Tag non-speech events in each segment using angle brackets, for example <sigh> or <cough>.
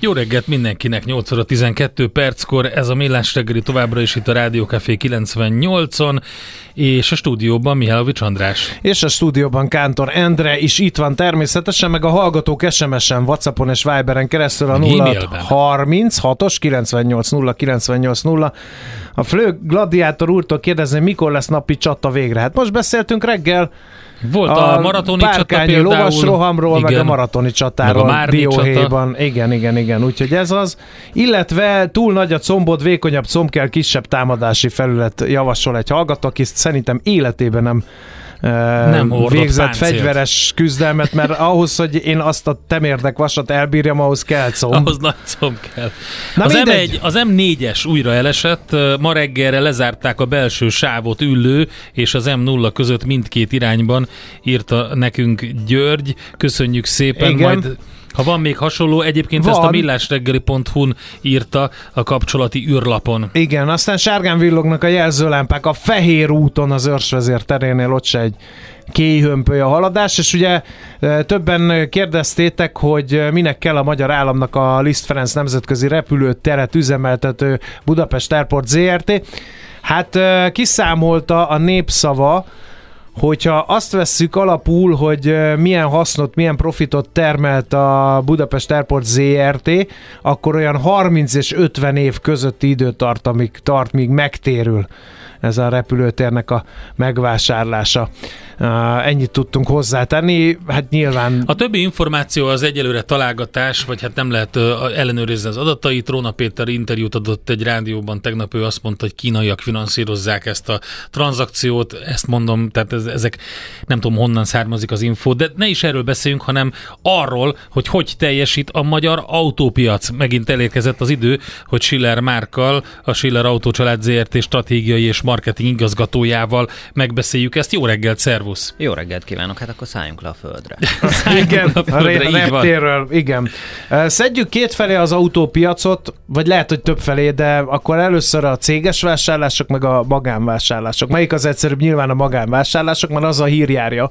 Jó reggelt mindenkinek, 8 óra 12 perckor, ez a Millás reggeli továbbra is itt a Rádió Café 98-on, és a stúdióban Mihálovics András. És a stúdióban Kántor Endre is itt van természetesen, meg a hallgatók SMS-en, Whatsappon és Viberen keresztül a 036-os 980 980. A Flő Gladiátor úrtól kérdezni, mikor lesz napi csata végre. Hát most beszéltünk reggel, volt a, a maratoni csata például. lovas rohamról, igen, meg a maratoni csatáról. Meg a Dióhéjban. Csata. Igen, igen, igen. Úgyhogy ez az. Illetve túl nagy a combod, vékonyabb comb kell, kisebb támadási felület javasol egy hallgató, aki szerintem életében nem nem végzett páncélt. fegyveres küzdelmet, mert ahhoz, hogy én azt a temérdek vasat elbírjam, ahhoz kell comb. Ahhoz nagy comb kell. Na az, M1, az M4-es újra elesett, ma reggelre lezárták a belső sávot üllő, és az M0 között mindkét irányban írta nekünk György. Köszönjük szépen, Igen. majd ha van még hasonló, egyébként van. ezt a millásreggeli.hu-n írta a kapcsolati űrlapon. Igen, aztán sárgán villognak a jelzőlámpák a Fehér úton az őrsvezér terénél, ott se egy kéjhömpöly a haladás, és ugye e, többen kérdeztétek, hogy minek kell a magyar államnak a Liszt Ferenc nemzetközi repülőteret üzemeltető Budapest Airport ZRT. Hát e, kiszámolta a népszava, hogyha azt vesszük alapul, hogy milyen hasznot, milyen profitot termelt a Budapest Airport ZRT, akkor olyan 30 és 50 év közötti időtart, amíg tart, míg megtérül ez a repülőtérnek a megvásárlása. Ennyit tudtunk hozzátenni, hát nyilván... A többi információ az egyelőre találgatás, vagy hát nem lehet ellenőrizni az adatait. Róna Péter interjút adott egy rádióban, tegnap ő azt mondta, hogy kínaiak finanszírozzák ezt a tranzakciót, ezt mondom, tehát ez, ezek nem tudom honnan származik az info, de ne is erről beszéljünk, hanem arról, hogy hogy teljesít a magyar autópiac. Megint elérkezett az idő, hogy Schiller Márkkal, a Schiller Autócsalád ZRT stratégiai és marketing igazgatójával megbeszéljük ezt. Jó reggelt, szervusz! Jó reggelt kívánok, hát akkor szálljunk le a földre. <laughs> igen, a, földre, a reptérről, igen. Szedjük két felé az autópiacot, vagy lehet, hogy több felé, de akkor először a céges vásárlások, meg a magánvásárlások. Melyik az egyszerűbb? Nyilván a magánvásárlások, mert az a hírjárja,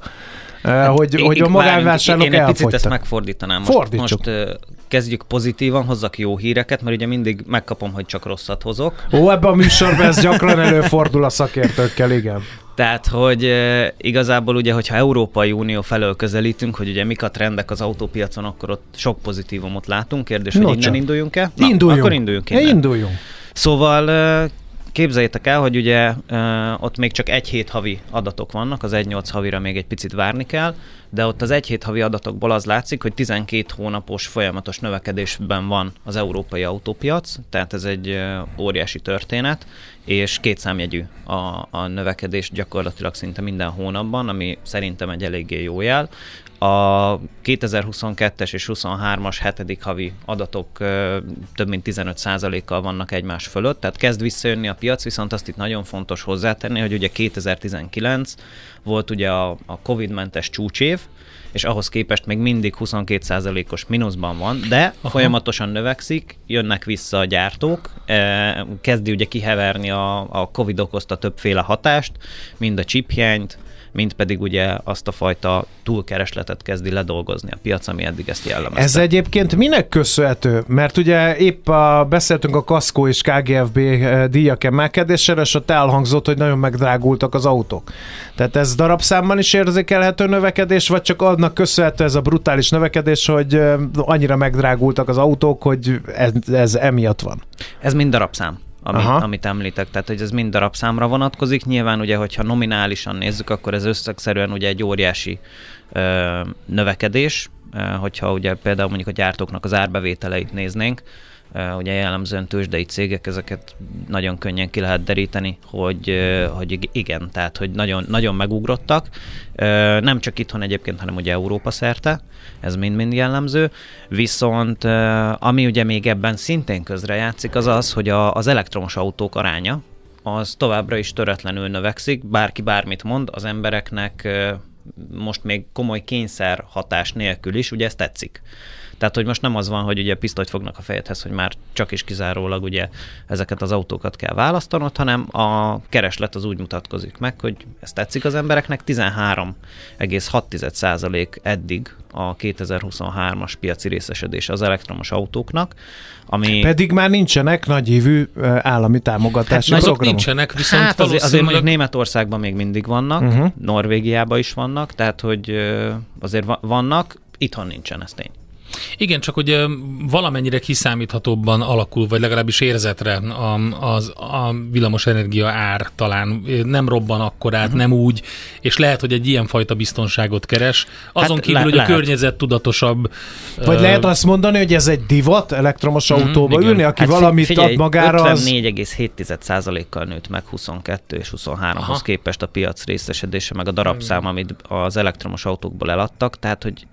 hogy, én, hogy a magánvásárlók Én egy picit ezt megfordítanám. Most, Fordítsuk. most kezdjük pozitívan, hozzak jó híreket, mert ugye mindig megkapom, hogy csak rosszat hozok. Ó, ebben a műsorban ez gyakran előfordul a szakértőkkel, igen. Tehát, hogy igazából ugye, hogyha Európai Unió felől közelítünk, hogy ugye mik a trendek az autópiacon, akkor ott sok pozitívumot látunk. Kérdés, no, hogy innen induljunk-e? Na, induljunk. Akkor induljunk innen. Induljunk. Szóval Képzeljétek el, hogy ugye ott még csak egy hét havi adatok vannak, az 1-8 havira még egy picit várni kell, de ott az egy hét havi adatokból az látszik, hogy 12 hónapos folyamatos növekedésben van az európai autópiac, tehát ez egy óriási történet, és két számjegyű a, a növekedés gyakorlatilag szinte minden hónapban, ami szerintem egy eléggé jó jel. A 2022-es és 23-as hetedik havi adatok több mint 15%-kal vannak egymás fölött, tehát kezd visszajönni a piac, viszont azt itt nagyon fontos hozzátenni, hogy ugye 2019 volt ugye a, a Covid-mentes csúcsév, és ahhoz képest még mindig 22%-os mínuszban van, de Aha. folyamatosan növekszik, jönnek vissza a gyártók, kezdi ugye kiheverni a, a Covid okozta többféle hatást, mind a chiphiányt, mint pedig ugye azt a fajta túlkeresletet kezdi ledolgozni a piac, ami eddig ezt jellemezte. Ez egyébként minek köszönhető? Mert ugye épp a, beszéltünk a Kaszkó és KGFB eh, díjak emelkedésére, és ott elhangzott, hogy nagyon megdrágultak az autók. Tehát ez darabszámban is érzékelhető növekedés, vagy csak annak köszönhető ez a brutális növekedés, hogy eh, annyira megdrágultak az autók, hogy ez, ez emiatt van? Ez mind darabszám ami, amit említek, tehát hogy ez mind darabszámra vonatkozik. Nyilván ugye, hogyha nominálisan nézzük, akkor ez összegszerűen ugye egy óriási ö, növekedés, ö, hogyha ugye például mondjuk a gyártóknak az árbevételeit néznénk, ugye jellemzően tőzsdei cégek, ezeket nagyon könnyen ki lehet deríteni, hogy, hogy igen, tehát hogy nagyon, nagyon megugrottak, nem csak itthon egyébként, hanem ugye Európa szerte, ez mind-mind jellemző, viszont ami ugye még ebben szintén közrejátszik, az az, hogy a, az elektromos autók aránya, az továbbra is töretlenül növekszik, bárki bármit mond, az embereknek most még komoly kényszer hatás nélkül is, ugye ez tetszik. Tehát, hogy most nem az van, hogy ugye pisztolyt fognak a fejedhez, hogy már csak is kizárólag ugye ezeket az autókat kell választanod, hanem a kereslet az úgy mutatkozik meg, hogy ez tetszik az embereknek. 13,6% eddig a 2023-as piaci részesedés az elektromos autóknak, ami... Pedig már nincsenek nagyívű állami támogatási hát, programok. nincsenek, viszont hát azért, azért mondjuk Németországban még mindig vannak, uh-huh. Norvégiában is vannak, tehát hogy azért vannak, itthon nincsen, ez tény. Igen, csak hogy valamennyire kiszámíthatóbban alakul, vagy legalábbis érzetre a, az, a villamosenergia ár talán nem robban akkorát, uh-huh. nem úgy, és lehet, hogy egy ilyen fajta biztonságot keres. Azon hát kívül, le- hogy lehet. a környezet tudatosabb. Vagy uh, lehet azt mondani, hogy ez egy divat elektromos uh-huh, autóba igen. ülni, aki hát valamit figyelj, ad magára. 54,7%-kal nőtt meg 22 és 23-hoz képest a piac részesedése, meg a darabszám, amit az elektromos autókból eladtak, tehát hogy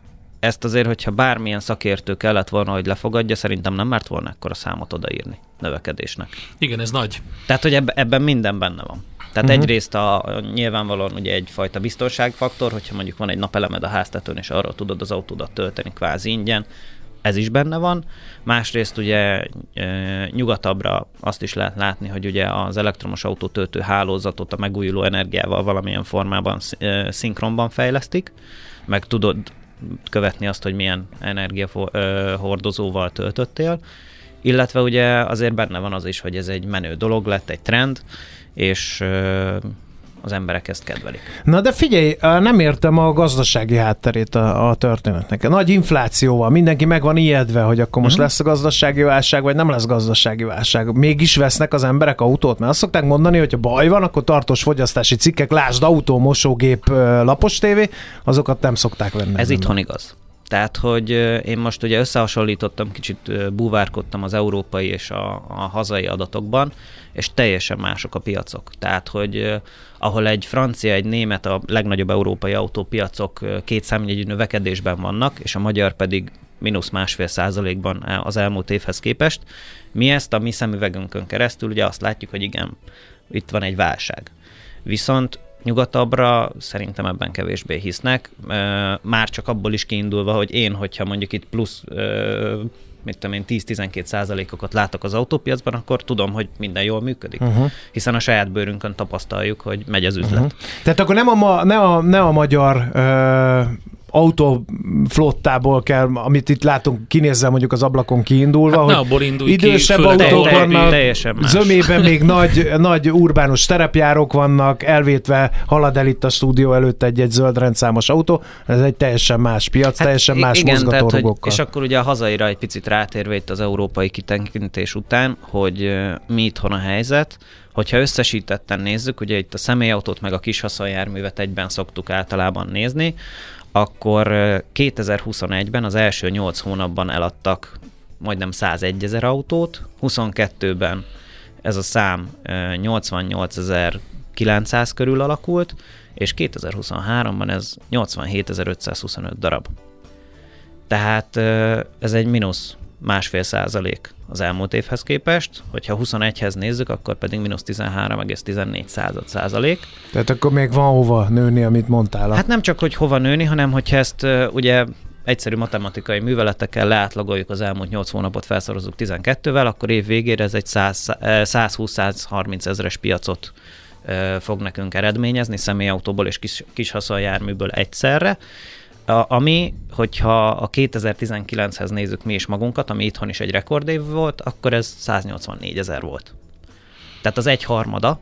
ezt azért, hogyha bármilyen szakértő kellett volna, hogy lefogadja, szerintem nem mert volna akkor a számot odaírni növekedésnek. Igen, ez nagy. Tehát, hogy ebben, ebben minden benne van. Tehát uh-huh. egyrészt a, nyilvánvalóan ugye egyfajta biztonságfaktor, hogyha mondjuk van egy napelemed a háztetőn, és arra tudod az autódat tölteni kvázi ingyen, ez is benne van. Másrészt ugye e, nyugatabbra azt is lehet látni, hogy ugye az elektromos autótöltő hálózatot a megújuló energiával valamilyen formában e, szinkronban fejlesztik, meg tudod követni azt, hogy milyen energiahordozóval töltöttél, illetve ugye azért benne van az is, hogy ez egy menő dolog lett, egy trend, és az emberek ezt kedvelik. Na de figyelj, nem értem a gazdasági hátterét a, a történetnek. Nagy inflációval, mindenki meg van ijedve, hogy akkor most uh-huh. lesz a gazdasági válság, vagy nem lesz gazdasági válság. Mégis vesznek az emberek autót, mert azt szokták mondani, hogy ha baj van, akkor tartós fogyasztási cikkek, lásd autó, mosógép, lapos tévé, azokat nem szokták venni. Ez itthon igaz. Tehát, hogy én most ugye összehasonlítottam, kicsit búvárkodtam az európai és a, a hazai adatokban, és teljesen mások a piacok. Tehát, hogy ahol egy francia, egy német, a legnagyobb európai autópiacok két számjegyű növekedésben vannak, és a magyar pedig mínusz másfél százalékban az elmúlt évhez képest. Mi ezt a mi szemüvegünkön keresztül ugye azt látjuk, hogy igen, itt van egy válság. Viszont nyugatabbra szerintem ebben kevésbé hisznek, már csak abból is kiindulva, hogy én, hogyha mondjuk itt plusz mit tudom én, 10-12 százalékokat látok az autópiacban, akkor tudom, hogy minden jól működik. Uh-huh. Hiszen a saját bőrünkön tapasztaljuk, hogy megy az üzlet. Uh-huh. Tehát akkor nem a, ma, ne a, ne a magyar ö, autóflottából kell, amit itt látunk, kinézzel mondjuk az ablakon kiindulva, hát hogy abból indulj idősebb ki, autók vannak, zömében még nagy, nagy urbánus terepjárók vannak, elvétve halad el itt a stúdió előtt egy-egy zöld rendszámos autó, ez egy teljesen más piac, hát teljesen más igen, mozgatórugokkal. Tehát, és akkor ugye a hazaira egy picit rátérve itt az európai kitekintés után, hogy mi itthon a helyzet, Hogyha összesítetten nézzük, ugye itt a személyautót meg a kis haszonjárművet egyben szoktuk általában nézni, akkor 2021-ben az első 8 hónapban eladtak majdnem 101 ezer autót, 22-ben ez a szám 88.900 körül alakult, és 2023-ban ez 87.525 darab. Tehát ez egy mínusz másfél százalék az elmúlt évhez képest, hogyha 21-hez nézzük, akkor pedig mínusz 13,14 század százalék. Tehát akkor még van hova nőni, amit mondtál. Hát nem csak, hogy hova nőni, hanem hogyha ezt ugye egyszerű matematikai műveletekkel leátlagoljuk az elmúlt 8 hónapot, felszorozzuk 12-vel, akkor év végére ez egy 120-130 ezeres piacot fog nekünk eredményezni személyautóból és kis, kis haszonjárműből egyszerre, a, ami, hogyha a 2019-hez nézzük mi is magunkat, ami itthon is egy rekordév volt, akkor ez 184 ezer volt. Tehát az egy harmada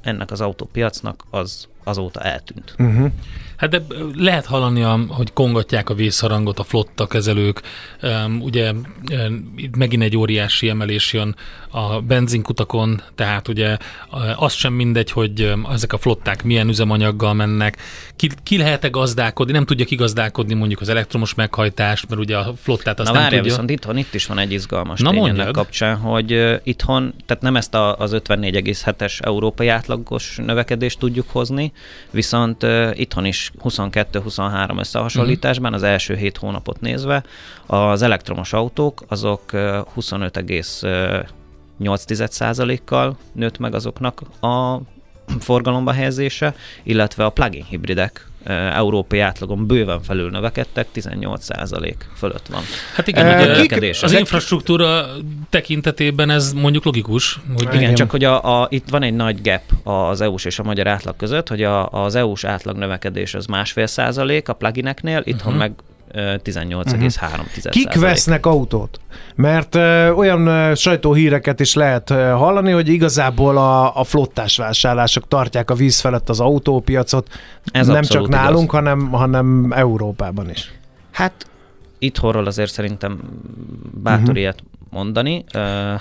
ennek az autópiacnak az azóta eltűnt. Uh-huh. Hát de lehet hallani, hogy kongatják a vészharangot a flotta kezelők. Ugye itt megint egy óriási emelés jön a benzinkutakon, tehát ugye az sem mindegy, hogy ezek a flották milyen üzemanyaggal mennek. Ki, ki lehet-e gazdálkodni? Nem tudja kigazdálkodni mondjuk az elektromos meghajtást, mert ugye a flottát azt Na, nem várja, tudja. viszont itthon itt is van egy izgalmas Na, tény ennek kapcsán, hogy itthon, tehát nem ezt a, az 54,7-es európai átlagos növekedést tudjuk hozni, viszont itthon is 22-23 összehasonlításban az első 7 hónapot nézve az elektromos autók azok 25, 8,1%-kal nőtt meg azoknak a forgalomba helyezése, illetve a plug-in hibridek európai átlagon bőven felül növekedtek, 18% fölött van. Hát igen, uh, ugye, az infrastruktúra tekintetében ez mondjuk logikus. Hogy igen, igen, csak hogy a, a, itt van egy nagy gap az EU-s és a magyar átlag között, hogy a, az EU-s átlag növekedés az másfél százalék a plugineknél, itthon uh-huh. meg 18,3 uh-huh. Kik vesznek autót? Mert ö, olyan sajtóhíreket is lehet hallani, hogy igazából a, a flottás vásárlások tartják a víz felett az autópiacot, Ez nem csak nálunk, igaz. hanem, hanem Európában is. Hát itthonról azért szerintem bátor uh-huh. ilyet mondani. Uh,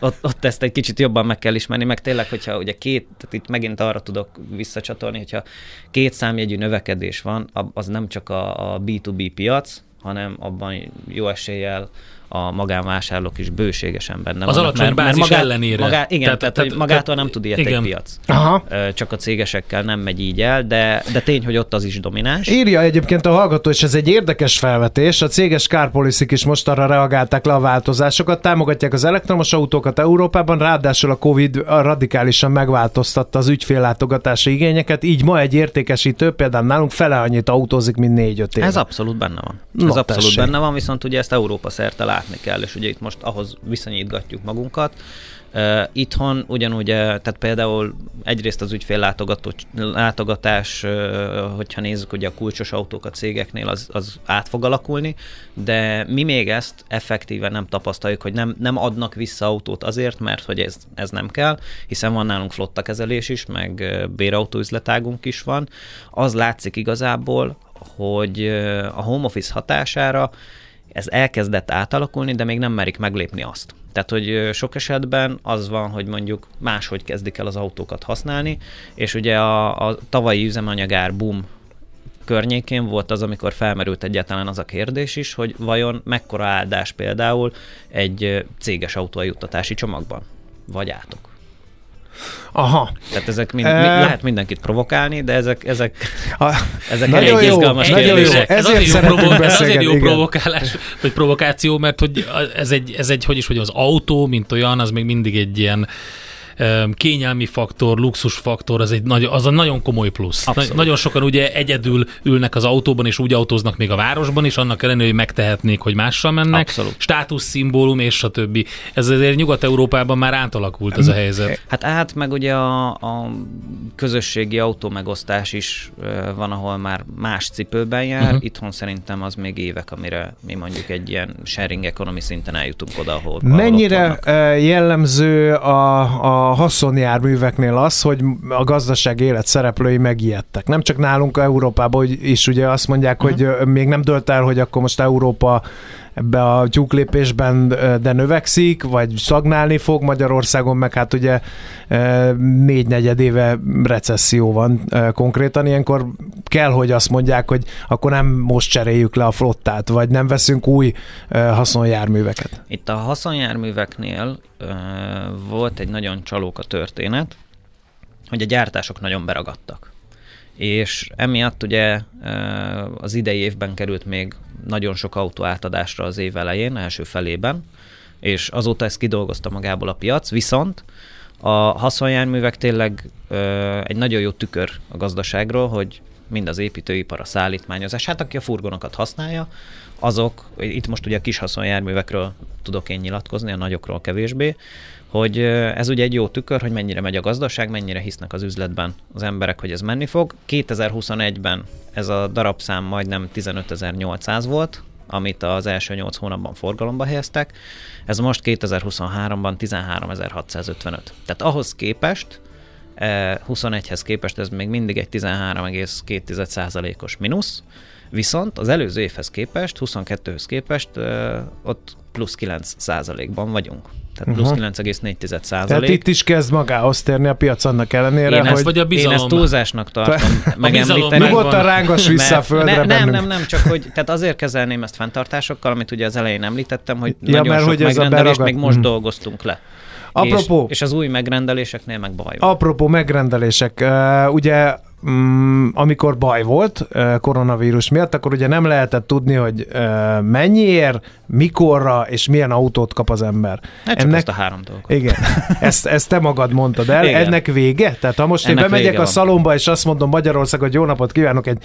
<laughs> ott, ott ezt egy kicsit jobban meg kell ismerni, meg tényleg, hogyha ugye két, tehát itt megint arra tudok visszacsatolni, hogyha két számjegyű növekedés van, az nem csak a, a B2B piac, hanem abban jó eséllyel a magánvásárlók is bőségesen benne Az alacsony mert, bázis mert magát, ellenére. Magá, igen, tehát, tehát, tehát magától tehát, nem tud ilyet igen. egy piac. Aha. Csak a cégesekkel nem megy így el, de, de tény, hogy ott az is domináns. Írja egyébként a hallgató, és ez egy érdekes felvetés. A céges kárpoliszik is most arra reagálták le a változásokat, támogatják az elektromos autókat Európában, ráadásul a Covid radikálisan megváltoztatta az ügyféllátogatási igényeket, így ma egy értékesítő például nálunk fele annyit autózik, mint négy-öt éve. Ez abszolút benne van. No, ez abszolút tessék. benne van, viszont ugye ezt Európa szerte látni kell, és ugye itt most ahhoz viszonyítgatjuk magunkat. Uh, itthon ugyanúgy, tehát például egyrészt az ügyfél látogatás, uh, hogyha nézzük ugye a kulcsos autók a cégeknél, az, az át fog alakulni, de mi még ezt effektíven nem tapasztaljuk, hogy nem, nem adnak vissza autót azért, mert hogy ez, ez nem kell, hiszen van nálunk flotta kezelés is, meg bérautóüzletágunk is van. Az látszik igazából, hogy a home office hatására ez elkezdett átalakulni, de még nem merik meglépni azt. Tehát, hogy sok esetben az van, hogy mondjuk máshogy kezdik el az autókat használni, és ugye a, a tavalyi üzemanyagár boom környékén volt az, amikor felmerült egyáltalán az a kérdés is, hogy vajon mekkora áldás például egy céges autójuttatási csomagban, vagy átok. Aha. Tehát ezek mind, uh, lehet mindenkit provokálni, de ezek, ezek, a, ezek nagyon elég jó, izgalmas nagyon jó. Ezért ez azért jó, provo- ez azért jó provokálás, vagy provokáció, mert hogy ez egy, ez egy, hogy is, hogy az autó, mint olyan, az még mindig egy ilyen kényelmi faktor, luxus faktor, az, egy nagy, az a nagyon komoly plusz. Na, nagyon sokan ugye egyedül ülnek az autóban, és úgy autóznak még a városban is, annak ellenére, hogy megtehetnék, hogy mással mennek. Abszolút. Státuszszimbólum, és a többi. Ez azért Nyugat-Európában már átalakult ez a helyzet. Hát át, meg ugye a, a közösségi autómegosztás is van, ahol már más cipőben jár. Uh-huh. Itthon szerintem az még évek, amire mi mondjuk egy ilyen sharing economy szinten eljutunk oda, ahol Mennyire jellemző a a haszonjárműveknél az, hogy a gazdaság élet szereplői megijedtek. Nem csak nálunk Európában is ugye azt mondják, uh-huh. hogy még nem dölt el, hogy akkor most Európa ebbe a tyúklépésben de növekszik, vagy szagnálni fog Magyarországon, meg hát ugye négy negyed éve recesszió van konkrétan, ilyenkor kell, hogy azt mondják, hogy akkor nem most cseréljük le a flottát, vagy nem veszünk új haszonjárműveket. Itt a haszonjárműveknél volt egy nagyon csalóka történet, hogy a gyártások nagyon beragadtak és emiatt ugye az idei évben került még nagyon sok autó átadásra az év elején, első felében, és azóta ezt kidolgozta magából a piac, viszont a haszonjárművek tényleg egy nagyon jó tükör a gazdaságról, hogy mind az építőipar, a szállítmányozás, hát aki a furgonokat használja, azok, itt most ugye a kis haszonjárművekről tudok én nyilatkozni, a nagyokról kevésbé, hogy ez ugye egy jó tükör, hogy mennyire megy a gazdaság, mennyire hisznek az üzletben az emberek, hogy ez menni fog. 2021-ben ez a darabszám majdnem 15.800 volt, amit az első 8 hónapban forgalomba helyeztek. Ez most 2023-ban 13.655. Tehát ahhoz képest 21-hez képest ez még mindig egy 13,2%-os mínusz, viszont az előző évhez képest, 22-höz képest ott plusz 9%-ban vagyunk. Tehát plusz uh-huh. 9,4 százalék. Tehát itt is kezd magához térni a piac annak ellenére, én hogy... Ezt, vagy a bizalom. Én ezt túlzásnak <laughs> tartom megemlíteni. Nyugodtan rángas vissza a földre ne, Nem, nem, nem, csak hogy tehát azért kezelném ezt fenntartásokkal, amit ugye az elején említettem, hogy ja, nagyon mert sok hogy megrendelést még most hmm. dolgoztunk le. Apropó, és, és az új megrendeléseknél meg baj van. Apropó megrendelések, ugye amikor baj volt koronavírus miatt, akkor ugye nem lehetett tudni, hogy mennyiért, mikorra és milyen autót kap az ember. Hát Ennek... ezt a három dolgot. Igen, <laughs> ezt, ezt te magad mondtad el. Igen. Ennek vége? Tehát ha most Ennek én bemegyek a van. szalomba, és azt mondom Magyarország, hogy jó napot kívánok, egy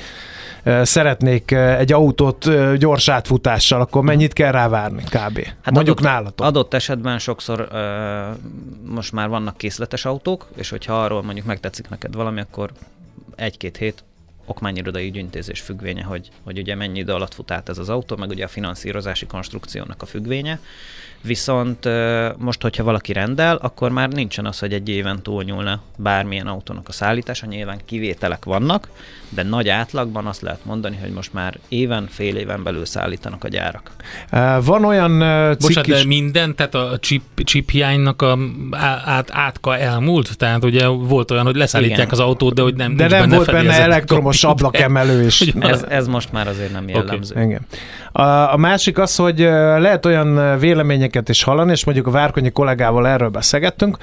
szeretnék egy autót gyors átfutással, akkor mennyit kell rávárni kb. Hát Mondjuk adott, nálatok. Adott esetben sokszor most már vannak készletes autók, és hogyha arról mondjuk megtetszik neked valami, akkor egy-két hét okmányirodai ügyintézés függvénye, hogy, hogy ugye mennyi idő alatt fut át ez az autó, meg ugye a finanszírozási konstrukciónak a függvénye. Viszont most, hogyha valaki rendel, akkor már nincsen az, hogy egy éven túlnyúlna bármilyen autónak a szállítása, nyilván kivételek vannak, de nagy átlagban azt lehet mondani, hogy most már éven, fél éven belül szállítanak a gyárak. Van olyan cikk Bocsánat, is... de minden, tehát a chip, chip hiánynak a át, átka elmúlt? Tehát ugye volt olyan, hogy leszállítják Igen. az autót, de hogy nem De nem benne volt benne elektromos ablakemelő is. ez, ez most már azért nem jellemző. Okay. Igen. A, a másik az, hogy lehet olyan véleményeket is hallani, és mondjuk a Várkonyi kollégával erről beszélgettünk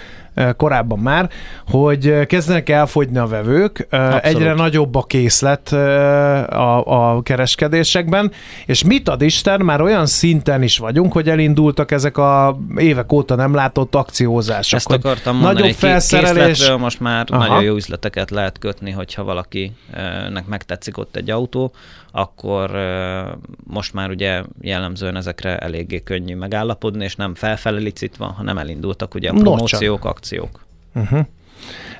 korábban már, hogy kezdenek elfogyni a vevők, Abszolút. egyre nagyobb a készlet a, a kereskedésekben, és mit ad Isten, már olyan szinten is vagyunk, hogy elindultak ezek a évek óta nem látott akciózások. Ezt akartam mondani, nagyobb felszerelés. most már Aha. nagyon jó üzleteket lehet kötni, hogyha valakinek megtetszik ott egy autó, akkor most már ugye jellemzően ezekre eléggé könnyű megállapodni, és nem felfelé licitva, hanem elindultak ugye a promóciók, akciók. Uh-huh.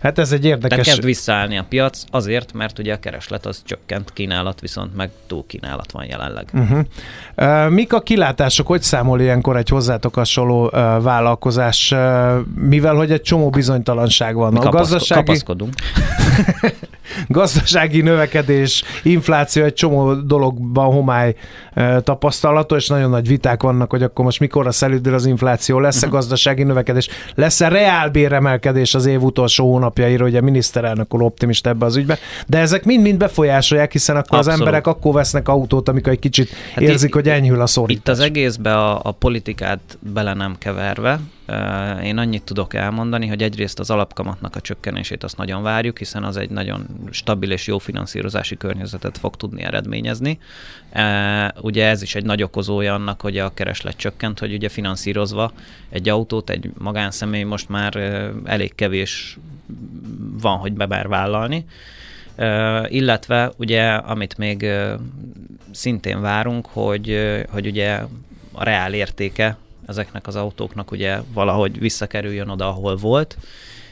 Hát ez egy érdekes... Tehát kezd visszaállni a piac azért, mert ugye a kereslet az csökkent, kínálat viszont meg túl kínálat van jelenleg. Uh-huh. Uh, mik a kilátások, hogy számol ilyenkor egy hozzátok hasonló vállalkozás, mivel hogy egy csomó bizonytalanság van? Mi a kapaszko- gazdasági... kapaszkodunk. <laughs> gazdasági növekedés, infláció, egy csomó dologban homály tapasztalható, és nagyon nagy viták vannak, hogy akkor most mikor a szelüdül az infláció, lesz-e uh-huh. gazdasági növekedés, lesz-e reálbéremelkedés az év utolsó hónapjaira, ugye a miniszterelnök úr optimista ebbe az ügybe, de ezek mind-mind befolyásolják, hiszen akkor Abszolút. az emberek akkor vesznek autót, amikor egy kicsit hát érzik, itt, hogy enyhül a szorítás. Itt az egészbe a, a politikát bele nem keverve, én annyit tudok elmondani, hogy egyrészt az alapkamatnak a csökkenését azt nagyon várjuk, hiszen az egy nagyon stabil és jó finanszírozási környezetet fog tudni eredményezni. Ugye ez is egy nagy okozója annak, hogy a kereslet csökkent, hogy ugye finanszírozva egy autót egy magánszemély most már elég kevés van, hogy bebár vállalni. illetve ugye, amit még szintén várunk, hogy, hogy ugye a reál értéke ezeknek az autóknak ugye valahogy visszakerüljön oda, ahol volt,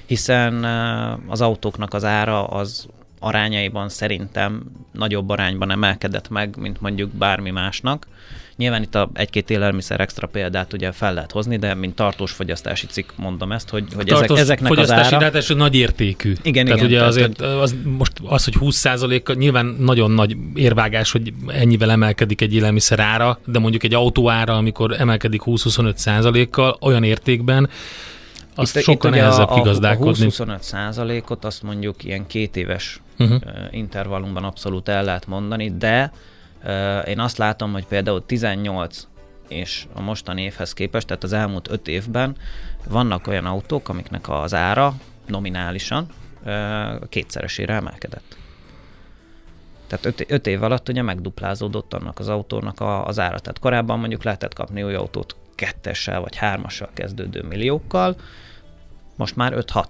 hiszen az autóknak az ára az arányaiban szerintem nagyobb arányban emelkedett meg, mint mondjuk bármi másnak. Nyilván itt a egy-két élelmiszer extra példát ugye fel lehet hozni, de mint tartós fogyasztási cikk mondom ezt, hogy, hogy ezek, ezeknek az ára... Fogyasztási nagy értékű. Igen, tehát igen. ugye tehát azért az, most az, hogy 20% nyilván nagyon nagy érvágás, hogy ennyivel emelkedik egy élelmiszer ára, de mondjuk egy autó ára, amikor emelkedik 20-25 kal olyan értékben, azt itt, sokkal itt nehezebb kigazdálkodni. A 20-25 százalékot azt mondjuk ilyen két éves uh-huh. intervallumban abszolút el lehet mondani, de én azt látom, hogy például 18 és a mostani évhez képest, tehát az elmúlt 5 évben vannak olyan autók, amiknek az ára nominálisan kétszeresére emelkedett. Tehát 5 év alatt ugye megduplázódott annak az autónak a, az ára. Tehát korábban mondjuk lehetett kapni új autót kettessel vagy hármassal kezdődő milliókkal, most már 5-6.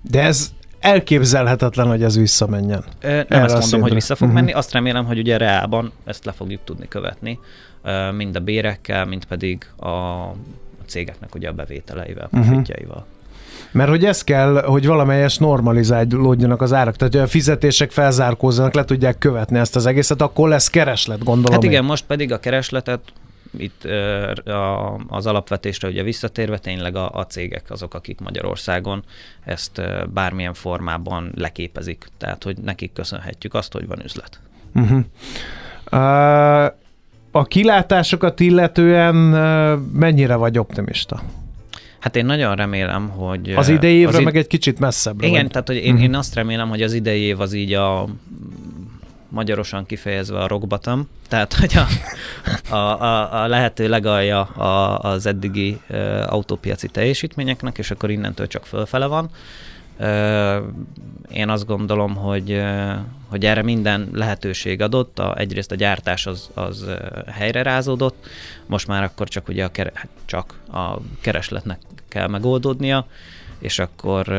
De ez elképzelhetetlen, hogy ez visszamenjen. Nem Erre azt mondom, hogy vissza fog uh-huh. menni, azt remélem, hogy ugye reálban ezt le fogjuk tudni követni, mind a bérekkel, mind pedig a cégeknek ugye a bevételeivel, mhm. profitjaival. Uh-huh. Mert hogy ez kell, hogy valamelyes normalizálódjanak az árak, tehát hogy a fizetések felzárkózzanak, le tudják követni ezt az egészet, akkor lesz kereslet, gondolom. Hát igen, én. most pedig a keresletet itt a, az alapvetésre ugye visszatérve tényleg a, a cégek azok, akik Magyarországon ezt bármilyen formában leképezik. Tehát, hogy nekik köszönhetjük azt, hogy van üzlet. Uh-huh. Uh, a kilátásokat illetően mennyire vagy optimista? Hát én nagyon remélem, hogy... Az idei évre az meg egy kicsit messzebb. Igen, vagy. tehát hogy én, uh-huh. én azt remélem, hogy az idei év az így a magyarosan kifejezve a rock bottom, tehát hogy a, a, a, a lehető legalja a, az eddigi uh, autópiaci teljesítményeknek, és akkor innentől csak fölfele van. Én azt gondolom, hogy, hogy erre minden lehetőség adott. A, egyrészt a gyártás az, az helyre rázódott, most már akkor csak ugye a, kere, csak a keresletnek kell megoldódnia, és akkor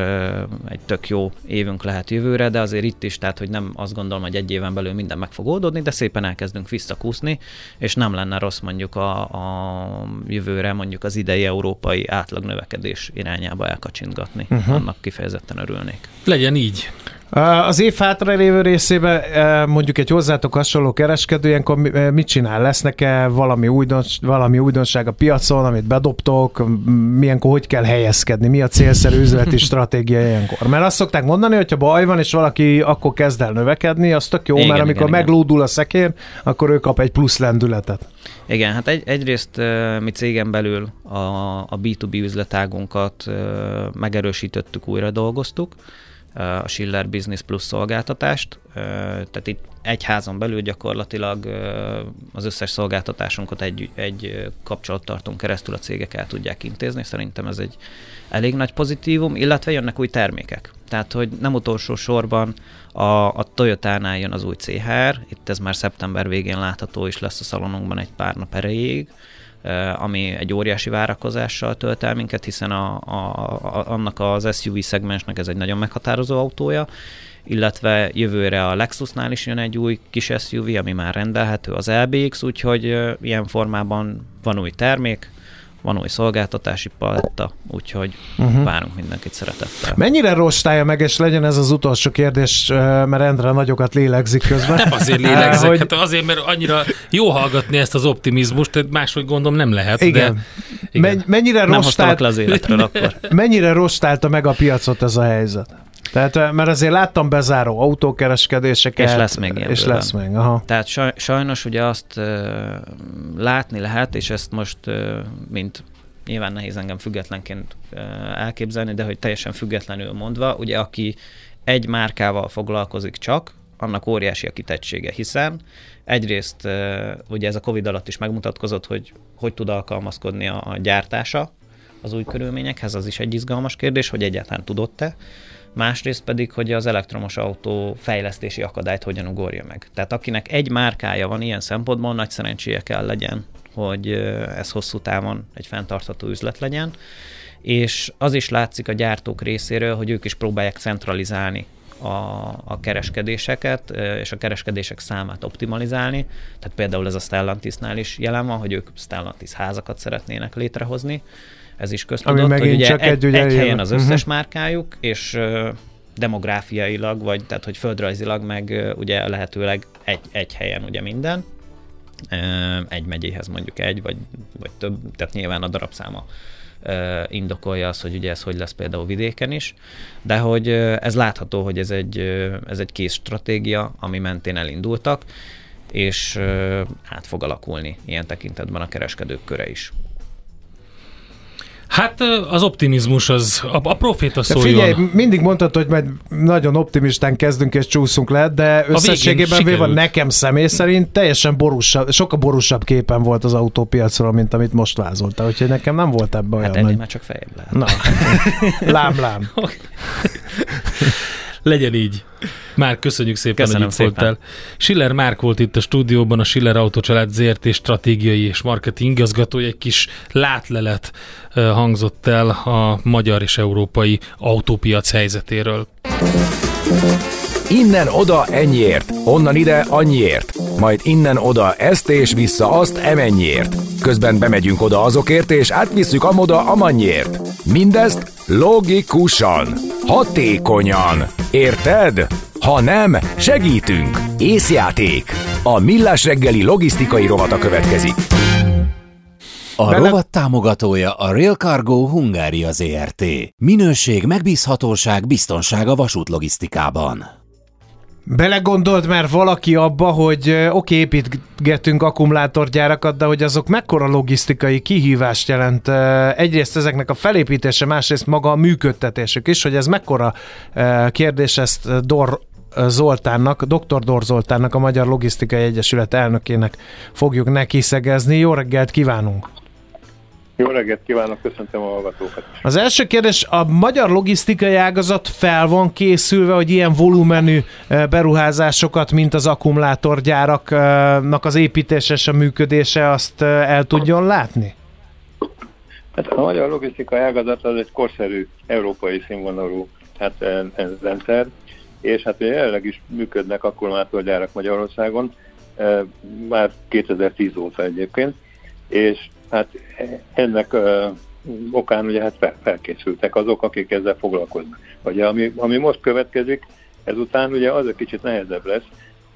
egy tök jó évünk lehet jövőre, de azért itt is, tehát hogy nem azt gondolom, hogy egy éven belül minden meg fog oldódni, de szépen elkezdünk visszakúszni, és nem lenne rossz mondjuk a, a jövőre mondjuk az idei európai átlag növekedés irányába elkacsintgatni. Uh-huh. Annak kifejezetten örülnék. Legyen így. Az év hátra lévő részében mondjuk egy hozzátok hasonló kereskedő, ilyenkor mit csinál? Lesznek-e valami, újdons, valami újdonság a piacon, amit bedobtok? Milyenkor hogy kell helyezkedni? Mi a célszerű üzleti <laughs> stratégia ilyenkor? Mert azt szokták mondani, hogy ha baj van, és valaki akkor kezd el növekedni, az tök jó, igen, mert amikor igen, meglódul a szekér, akkor ő kap egy plusz lendületet. Igen, hát egy, egyrészt mi cégen belül a, a B2B üzletágunkat megerősítettük, újra dolgoztuk, a Schiller Business Plus szolgáltatást. Tehát itt egy házon belül gyakorlatilag az összes szolgáltatásunkat egy, egy kapcsolattartón keresztül a cégek el tudják intézni. Szerintem ez egy elég nagy pozitívum, illetve jönnek új termékek. Tehát, hogy nem utolsó sorban a, a Toyota-nál jön az új CHR, itt ez már szeptember végén látható is lesz a szalonunkban egy pár nap erejéig, ami egy óriási várakozással tölt el minket, hiszen a, a, annak az SUV szegmensnek ez egy nagyon meghatározó autója, illetve jövőre a Lexusnál is jön egy új kis SUV, ami már rendelhető, az LBX, úgyhogy ilyen formában van új termék, van új szolgáltatási paletta, úgyhogy uh-huh. várunk mindenkit szeretettel. Mennyire rostálja meg, és legyen ez az utolsó kérdés, mert Endre nagyokat lélegzik közben. Nem azért lélegzik, hogy... hát azért, mert annyira jó hallgatni ezt az optimizmust, tehát máshogy gondolom nem lehet. Igen. De... Igen. mennyire rostált... le az életről akkor. <laughs> Mennyire rostálta meg a piacot ez a helyzet? Tehát, mert azért láttam bezáró autókereskedéseket. És lesz még ilyen. És lesz még, aha. Tehát sajnos ugye azt uh, látni lehet, és ezt most, uh, mint nyilván nehéz engem függetlenként uh, elképzelni, de hogy teljesen függetlenül mondva, ugye aki egy márkával foglalkozik csak, annak óriási a kitettsége, hiszen egyrészt uh, ugye ez a Covid alatt is megmutatkozott, hogy hogy tud alkalmazkodni a, a gyártása az új körülményekhez, az is egy izgalmas kérdés, hogy egyáltalán tudott-e másrészt pedig, hogy az elektromos autó fejlesztési akadályt hogyan ugorja meg. Tehát akinek egy márkája van ilyen szempontból, nagy szerencséje kell legyen, hogy ez hosszú távon egy fenntartható üzlet legyen, és az is látszik a gyártók részéről, hogy ők is próbálják centralizálni a, a kereskedéseket, és a kereskedések számát optimalizálni. Tehát például ez a Stellantisnál is jelen van, hogy ők Stellantis házakat szeretnének létrehozni, ez is köztudott, Ami hogy ugye csak egy, egy, ugye egy helyen az összes uh-huh. márkájuk, és uh, demográfiailag, vagy tehát, hogy földrajzilag meg ugye lehetőleg egy, egy helyen ugye minden, egy megyéhez mondjuk egy, vagy, vagy több, tehát nyilván a darabszáma indokolja azt, hogy ugye ez hogy lesz például vidéken is, de hogy ez látható, hogy ez egy, ez egy kész stratégia, ami mentén elindultak, és át fog alakulni ilyen tekintetben a kereskedők köre is. Hát az optimizmus az, a, a proféta szóljon. Figyelj, mindig mondtad, hogy majd nagyon optimistán kezdünk és csúszunk le, de összességében véve nekem személy szerint teljesen borúsabb, sokkal borúsabb képen volt az autópiacról, mint amit most vázoltál, úgyhogy nekem nem volt ebben olyan hát nagy... már csak fejebb lehet. Na, <laughs> lám, lám. <laughs> Legyen így. Már köszönjük szépen, Köszönöm hogy itt szépen. voltál. Schiller Márk volt itt a stúdióban, a Schiller Autocsalád ZRT stratégiai és marketing igazgatója. Egy kis látlelet hangzott el a magyar és európai autópiac helyzetéről. Innen oda ennyiért, onnan ide annyiért, majd innen oda ezt és vissza azt emennyiért. Közben bemegyünk oda azokért és átvisszük amoda amannyiért. Mindezt logikusan, hatékonyan. Érted? Ha nem, segítünk. Észjáték. A Millás reggeli logisztikai rovata következik. A Bele... rovat támogatója a Real Cargo Hungária ZRT. Minőség, megbízhatóság, biztonság a vasútlogisztikában. Belegondolt már valaki abba, hogy oké, okay, építgetünk akkumulátorgyárakat, de hogy azok mekkora logisztikai kihívást jelent egyrészt ezeknek a felépítése, másrészt maga a működtetésük is, hogy ez mekkora kérdés ezt Dor Zoltánnak, dr. Dor Zoltánnak, a Magyar Logisztikai Egyesület elnökének fogjuk neki szegezni. Jó reggelt kívánunk! Jó reggelt kívánok, köszöntöm a hallgatókat. Az első kérdés, a magyar logisztikai ágazat fel van készülve, hogy ilyen volumenű beruházásokat, mint az akkumulátorgyáraknak az építése és a működése, azt el tudjon látni? Hát a magyar logisztikai ágazat az egy korszerű, európai színvonalú hát, ez rendszer, és hát jelenleg is működnek akkumulátorgyárak Magyarországon, már 2010 óta egyébként, és hát ennek okán ugye hát felkészültek azok, akik ezzel foglalkoznak. Ugye ami, ami most következik, ezután ugye az egy kicsit nehezebb lesz,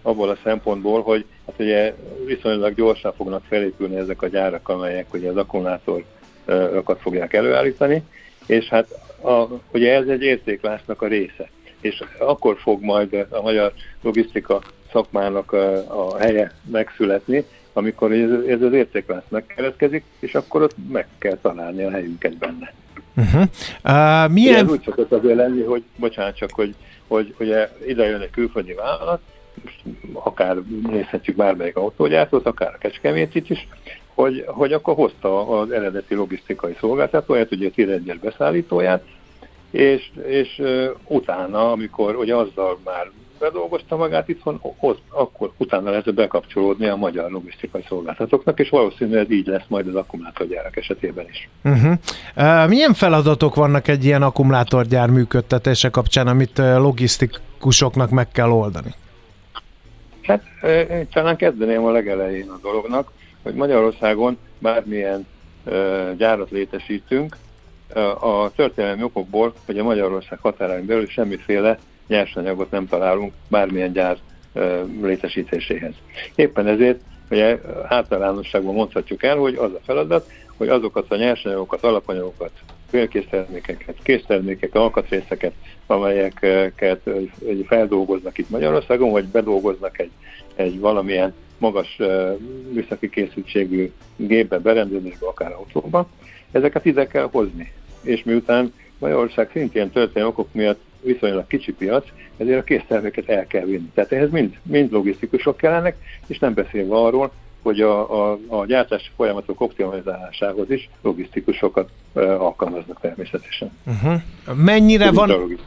abból a szempontból, hogy hát ugye viszonylag gyorsan fognak felépülni ezek a gyárak, amelyek ugye az akkumulátorokat fogják előállítani, és hát a, ugye ez egy értéklásznak a része. És akkor fog majd a magyar logisztika szakmának a helye megszületni, amikor ez, ez az értéklánc megkeletkezik, és akkor ott meg kell találni a helyünket benne. Uh-huh. Uh, milyen... Ez úgy szokott azért lenni, hogy, bocsánat csak, hogy, hogy ugye ide jön egy külföldi vállalat, akár nézhetjük bármelyik autógyártót, akár a Kecskemétit is, hogy, hogy akkor hozta az eredeti logisztikai szolgáltatóját, ugye a tiregyes beszállítóját, és, és uh, utána, amikor ugye azzal már bedolgozta magát itthon, hoz, akkor utána lehet bekapcsolódni a magyar logisztikai szolgáltatóknak, és valószínűleg így lesz majd az akkumulátorgyárak esetében is. Uh-huh. Uh, milyen feladatok vannak egy ilyen akkumulátorgyár működtetése kapcsán, amit logisztikusoknak meg kell oldani? Hát uh, talán kezdeném a legelején a dolognak, hogy Magyarországon bármilyen uh, gyárat létesítünk, a történelmi okokból, hogy a Magyarország határain belül semmiféle nyersanyagot nem találunk bármilyen gyár létesítéséhez. Éppen ezért ugye általánosságban mondhatjuk el, hogy az a feladat, hogy azokat a nyersanyagokat, alapanyagokat, félkésztermékeket, késztermékeket, alkatrészeket, amelyeket feldolgoznak itt Magyarországon, vagy bedolgoznak egy, egy valamilyen magas műszaki készültségű gépbe, berendezésbe, akár autóba, ezeket ide kell hozni. És miután Magyarország szintén történelmi okok miatt viszonylag kicsi piac, ezért a készterméket el kell vinni. Tehát ehhez mind, mind logisztikusok kellenek, és nem beszélve arról, hogy a, a, a gyártási folyamatok optimalizálásához is logisztikusokat uh, alkalmaznak természetesen. Uh-huh. Mennyire van...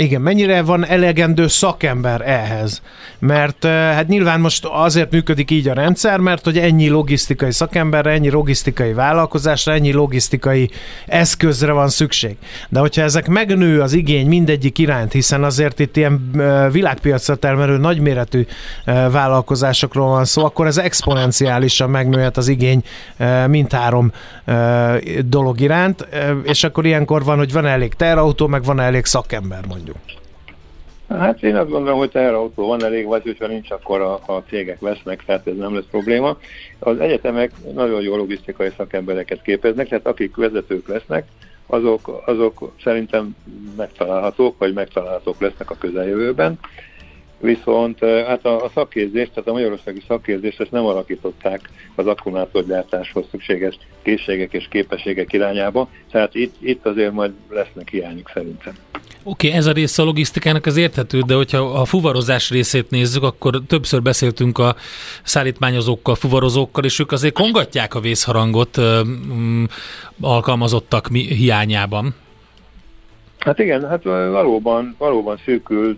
Igen, mennyire van elegendő szakember ehhez? Mert hát nyilván most azért működik így a rendszer, mert hogy ennyi logisztikai szakemberre, ennyi logisztikai vállalkozásra, ennyi logisztikai eszközre van szükség. De hogyha ezek megnő az igény mindegyik iránt, hiszen azért itt ilyen világpiacra termelő nagyméretű vállalkozásokról van szó, akkor ez exponenciálisan megnőhet az igény mindhárom dolog iránt, és akkor ilyenkor van, hogy van elég terautó, meg van elég szakember mondjuk mondjuk? Hát én azt gondolom, hogy teherautó van elég, vagy hogyha nincs, akkor a, a cégek vesznek, tehát ez nem lesz probléma. Az egyetemek nagyon jó logisztikai szakembereket képeznek, tehát akik vezetők lesznek, azok, azok szerintem megtalálhatók, vagy megtalálhatók lesznek a közeljövőben. Viszont eh, hát a, a szakképzést, tehát a magyarországi szakképzést ezt nem alakították az akkumulátorgyártáshoz szükséges készségek és képességek irányába, tehát itt, itt azért majd lesznek hiányuk szerintem. Oké, okay, ez a része a logisztikának az érthető, de hogyha a fuvarozás részét nézzük, akkor többször beszéltünk a szállítmányozókkal, fuvarozókkal, és ők azért kongatják a vészharangot um, alkalmazottak mi, hiányában. Hát igen, hát valóban, valóban szűkül,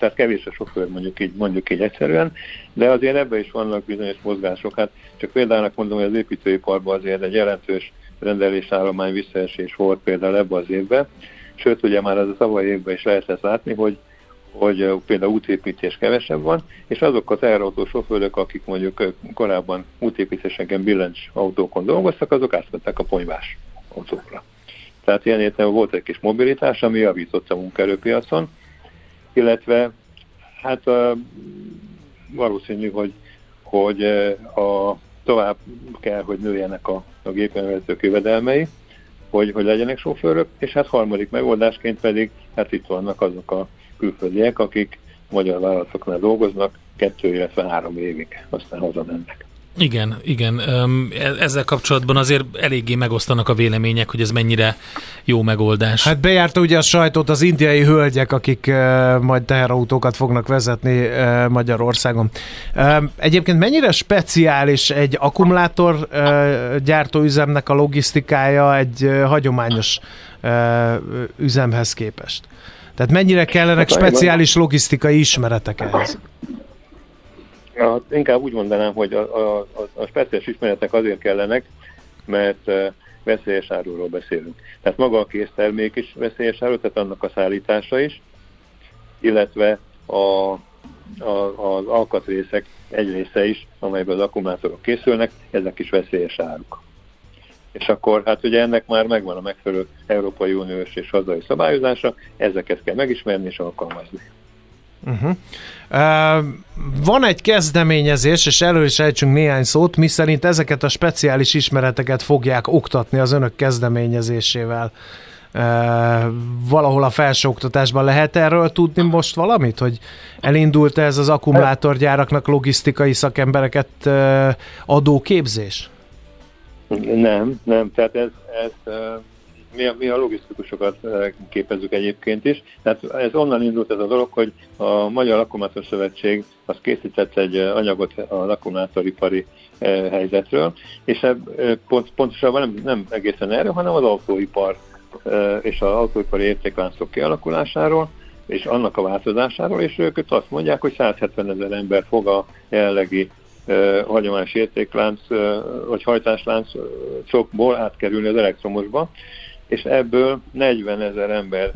tehát kevés a sofőr, mondjuk így, mondjuk így egyszerűen, de azért ebben is vannak bizonyos mozgások. Hát csak például mondom, hogy az építőiparban azért egy jelentős rendelésállomány visszaesés volt például ebben az évben, Sőt, ugye már az a tavaly évben is lehetett látni, hogy hogy például útépítés kevesebb van, és azok a teherautó sofőrök, akik mondjuk korábban útépítéseken billencs autókon dolgoztak, azok átvettek a ponyvás autókra. Tehát ilyen értelemben volt egy kis mobilitás, ami javított a munkaerőpiacon, illetve hát a, valószínű, hogy, hogy a, tovább kell, hogy nőjenek a, a gépjárművezetők jövedelmei, hogy, hogy legyenek sofőrök, és hát harmadik megoldásként pedig, hát itt vannak azok a külföldiek, akik magyar vállalatoknál dolgoznak kettő, illetve három évig, aztán hazamennek. Igen, igen. E- ezzel kapcsolatban azért eléggé megosztanak a vélemények, hogy ez mennyire jó megoldás. Hát bejárta ugye a sajtót az indiai hölgyek, akik majd teherautókat fognak vezetni Magyarországon. Egyébként mennyire speciális egy akkumulátor gyártóüzemnek a logisztikája egy hagyományos üzemhez képest? Tehát mennyire kellenek hát, speciális logisztikai ismeretek ehhez? Ja, inkább úgy mondanám, hogy a, a, a, a speciális ismeretek azért kellenek, mert veszélyes áruról beszélünk. Tehát maga a késztermék is veszélyes áru, tehát annak a szállítása is, illetve a, a, az alkatrészek egy része is, amelyből az akkumulátorok készülnek, ezek is veszélyes áruk. És akkor hát ugye ennek már megvan a megfelelő Európai Uniós és hazai szabályozása, ezeket kell megismerni és alkalmazni. Uh-huh. Uh, van egy kezdeményezés, és elő is ejtsünk néhány szót, mi szerint ezeket a speciális ismereteket fogják oktatni az önök kezdeményezésével. Uh, valahol a felsőoktatásban lehet erről tudni most valamit, hogy elindult ez az akkumulátorgyáraknak logisztikai szakembereket uh, adó képzés? Nem, nem, tehát ez, ez mi a, mi a logisztikusokat képezzük egyébként is. Tehát ez onnan indult ez a dolog, hogy a Magyar Akkumulátor Szövetség az készített egy anyagot az akkumulátoripari helyzetről, és ebb, pont, pontosabban nem, nem egészen erről, hanem az autóipar és az autóipari értékláncok kialakulásáról, és annak a változásáról, és ők azt mondják, hogy 170 ezer ember fog a jelenlegi hagyományos értéklánc vagy hajtásláncokból átkerülni az elektromosba, és ebből 40 ezer ember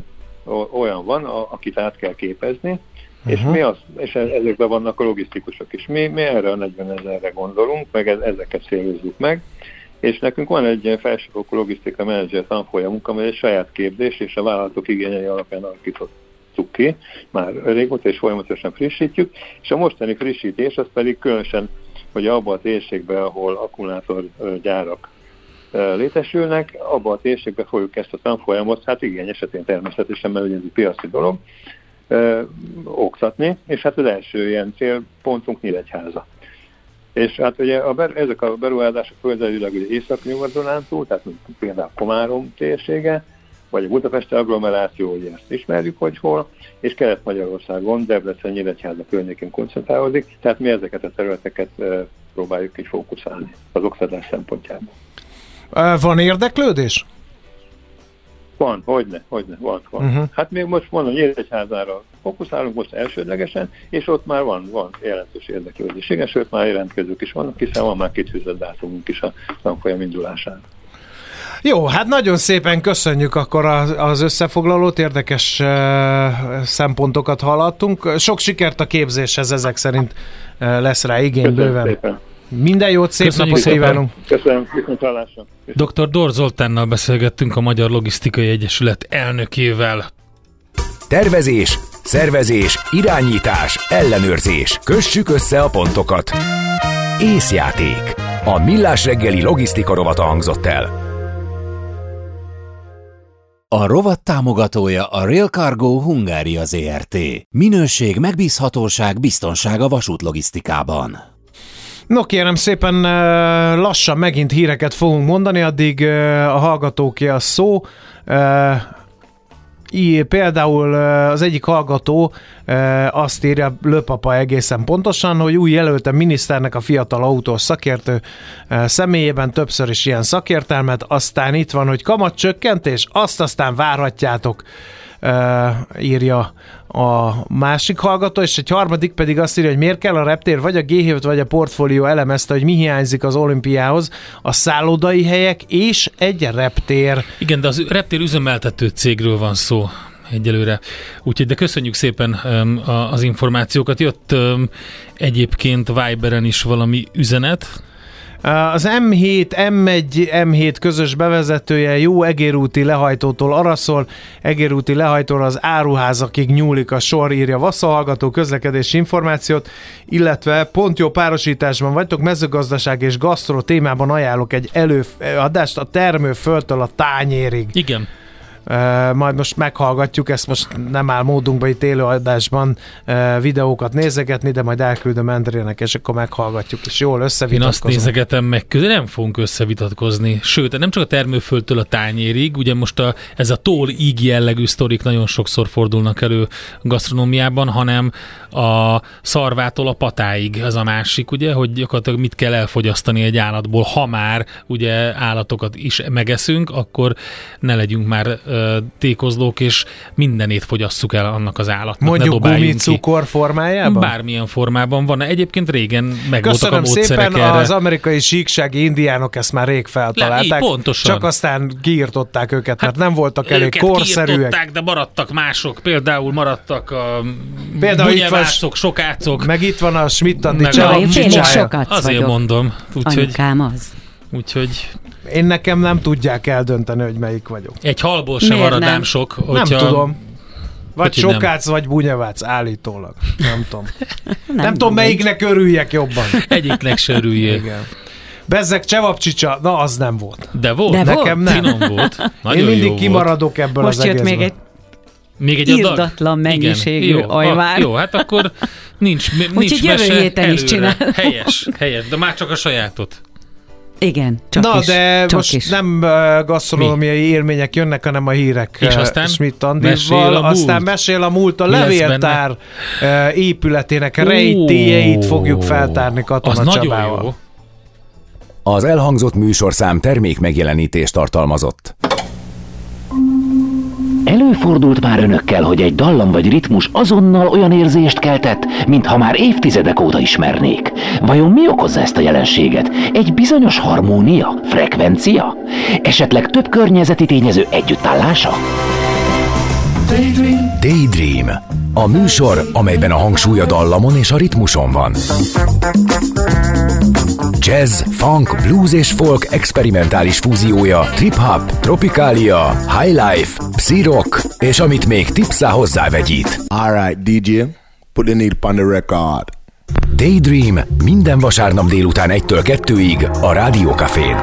olyan van, akit át kell képezni, uh-huh. és, mi az, és e-, ezekben vannak a logisztikusok is. Mi, mi erre a 40 ezerre gondolunk, meg ezeket szélőzzük meg, és nekünk van egy felsőfokú logisztika menedzser tanfolyamunk, amely egy saját képzés, és a vállalatok igényei alapján alakítottuk ki, már régóta és folyamatosan frissítjük, és a mostani frissítés az pedig különösen, hogy abban a térségben, ahol akkumulátorgyárak létesülnek, abban a térségben fogjuk ezt a tanfolyamot, hát igen, esetén természetesen, mert ugye ez egy piaci dolog, ö, oktatni, és hát az első ilyen célpontunk Nyíregyháza. És hát ugye a ber, ezek a beruházások földrajzilag ugye észak-nyugaton tehát például Komárom térsége, vagy a Budapesti agglomeráció, ugye ezt ismerjük, hogy hol, és Kelet-Magyarországon, Debrecen, Nyíregyháza környékén koncentrálódik, tehát mi ezeket a területeket próbáljuk így fókuszálni az oktatás szempontjából. Van érdeklődés? Van, hogyne, hogyne, van, van. Uh-huh. Hát még most mondom, Nyíregyházára fókuszálunk most elsődlegesen, és ott már van, van jelentős érdeklődés. Igen, sőt már jelentkezők is vannak, hiszen van már kitűzött dátumunk is a tanfolyam indulására. Jó, hát nagyon szépen köszönjük akkor az összefoglalót, érdekes szempontokat hallottunk. Sok sikert a képzéshez, ezek szerint lesz rá igény Köszönöm bőven. Szépen. Minden jót, szép Köszönjük napot kívánunk! Köszönöm, Dr. Dor Zoltánnal beszélgettünk a Magyar Logisztikai Egyesület elnökével. Tervezés, szervezés, irányítás, ellenőrzés. Kössük össze a pontokat. Észjáték. A Millás reggeli logisztika rovata hangzott el. A rovat támogatója a Rail Cargo Hungária ZRT. Minőség, megbízhatóság, biztonság a vasútlogisztikában. No kérem szépen lassan megint híreket fogunk mondani, addig a hallgatóké a szó. I, például az egyik hallgató azt írja Löpapa egészen pontosan, hogy új jelölte miniszternek a fiatal autós szakértő személyében többször is ilyen szakértelmet, aztán itt van, hogy kamatcsökkentés, azt aztán várhatjátok írja a másik hallgató, és egy harmadik pedig azt írja, hogy miért kell a reptér, vagy a g vagy a portfólió elemezte, hogy mi hiányzik az olimpiához, a szállodai helyek és egy reptér. Igen, de az reptér üzemeltető cégről van szó egyelőre. Úgyhogy, de köszönjük szépen um, az információkat. Jött um, egyébként Viberen is valami üzenet, az M7, M1, M7 közös bevezetője jó egérúti lehajtótól araszol, egérúti lehajtóra az áruházakig nyúlik a sor, írja Vassza hallgató közlekedési információt, illetve pont jó párosításban vagytok, mezőgazdaság és gasztro témában ajánlok egy előadást a termőföldtől a tányérig. Igen. Majd most meghallgatjuk, ezt most nem áll módunkban itt élőadásban videókat nézegetni, de majd elküldöm Endrének, és akkor meghallgatjuk, és jól összevitatkozunk. Én azt nézegetem meg, közül nem fogunk összevitatkozni. Sőt, nem csak a termőföldtől a tányérig, ugye most a, ez a tól íg jellegű sztorik nagyon sokszor fordulnak elő gasztronómiában, hanem a szarvától a patáig, ez a másik, ugye, hogy gyakorlatilag mit kell elfogyasztani egy állatból, ha már ugye állatokat is megeszünk, akkor ne legyünk már tékozlók, és mindenét fogyasszuk el annak az állatnak. Mondjuk gumicukor formájában? Bármilyen formában van. Egyébként régen meg Köszönöm voltak a szépen, erre. az amerikai síksági indiánok ezt már rég feltalálták. Le, pontosan. Csak aztán kiirtották őket, hát mert nem voltak elég korszerűek. de maradtak mások. Például maradtak a Például itt van, sokácok. Meg itt van a schmidt Andi sokat Azért mondom. Úgyhogy, Anyukám az. Úgyhogy én nekem nem tudják eldönteni, hogy melyik vagyok. Egy halból sem maradám sok. Hogyha... Nem tudom. Vagy hogy sokác, nem. vagy bunyavác, állítólag. Nem tudom. <laughs> nem, nem tudom, melyiknek örüljek jobban. <laughs> Egyiknek se örüljék. Igen. Bezzek csevapcsicsa, na az nem volt. De volt. De Nekem volt? nem. Finom volt. Nagyon Én mindig kimaradok ebből Most az jött még egy még egy irdatlan mennyiségű Igen. Jó, ajvár. A, jó, hát akkor nincs, nincs Úgyhogy jövő héten is csinál. Helyes, helyes, de már csak a sajátot. Igen, csak Na, is, de csak most is. nem gasztronómiai Mi? élmények jönnek, hanem a hírek És aztán Schmidt Andival. Aztán mesél a múlt a levéltár uh, épületének rejtélyeit fogjuk feltárni Katona az Csabával. Nagyon jó. Az elhangzott műsorszám termék megjelenítést tartalmazott. Előfordult már önökkel, hogy egy dallam vagy ritmus azonnal olyan érzést keltett, mintha már évtizedek óta ismernék. Vajon mi okozza ezt a jelenséget? Egy bizonyos harmónia? Frekvencia? Esetleg több környezeti tényező együttállása? Daydream. Daydream. A műsor, amelyben a hangsúly a dallamon és a ritmuson van. Jazz, funk, blues és folk experimentális fúziója, trip-hop, tropikália, highlife, psi-rock, és amit még tipszá hozzávegyít. Alright, DJ, put the on the record. Daydream minden vasárnap délután 1-től 2-ig a Rádiókafén.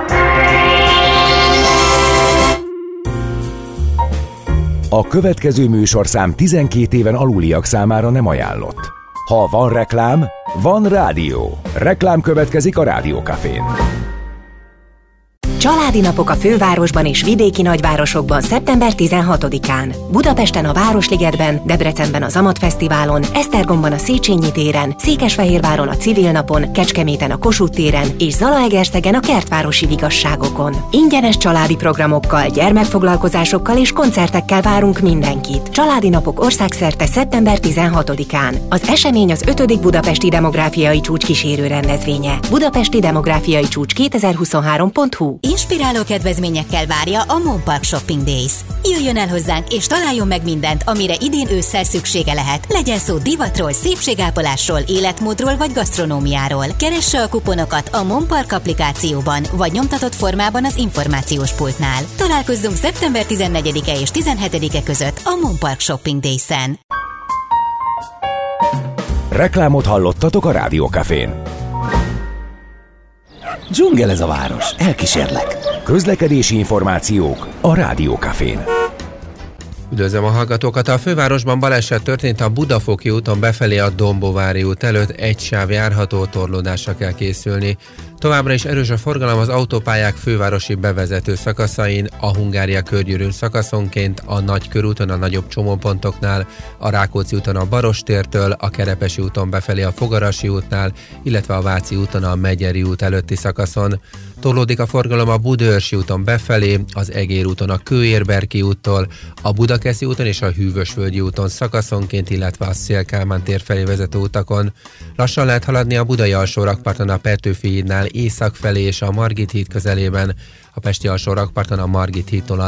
A következő műsorszám 12 éven aluliak számára nem ajánlott. Ha van reklám, van rádió. Reklám következik a Rádiókafén. Családi napok a fővárosban és vidéki nagyvárosokban szeptember 16-án. Budapesten a Városligetben, Debrecenben az Amat Fesztiválon, Esztergomban a Széchenyi téren, Székesfehérváron a Civil Napon, Kecskeméten a Kossuth téren és Zalaegerszegen a Kertvárosi Vigasságokon. Ingyenes családi programokkal, gyermekfoglalkozásokkal és koncertekkel várunk mindenkit. Családi napok országszerte szeptember 16-án. Az esemény az 5. Budapesti Demográfiai Csúcs kísérő rendezvénye. Budapesti Demográfiai Csúcs 2023.hu Inspiráló kedvezményekkel várja a Monpark Shopping Days. Jöjjön el hozzánk és találjon meg mindent, amire idén ősszel szüksége lehet. Legyen szó divatról, szépségápolásról, életmódról vagy gasztronómiáról. Keresse a kuponokat a Monpark applikációban, vagy nyomtatott formában az információs pultnál. Találkozzunk szeptember 14-e és 17-e között a Monpark Shopping Days-en. Reklámot hallottatok a Rádiókafén. Dzsungel ez a város, elkísérlek. Közlekedési információk a Rádiókafén. Üdvözlöm a hallgatókat! A fővárosban baleset történt a Budafoki úton befelé a Dombovári út előtt. Egy sáv járható, torlódásra kell készülni. Továbbra is erős a forgalom az autópályák fővárosi bevezető szakaszain, a Hungária körgyűrűn szakaszonként, a Nagy körúton a nagyobb csomópontoknál, a Rákóczi úton a Barostértől, a Kerepesi úton befelé a Fogarasi útnál, illetve a Váci úton a Megyeri út előtti szakaszon. Tolódik a forgalom a Budőrsi úton befelé, az Egér úton a Kőérberki úttól, a Budakeszi úton és a Hűvösvölgyi úton szakaszonként, illetve a Szélkálmán tér felé vezető utakon. Lassan lehet haladni a Budai alsó a Petőfi hídnál észak felé és a Margit híd közelében, a Pesti alsó rakparton a Margit hídtól